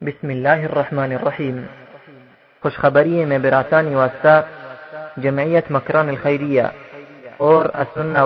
بسم اللہ الرحمن الرحیم۔ خوشخبری میں براسانی واسطہ جمعیت مکران الخیریہ اور السنہ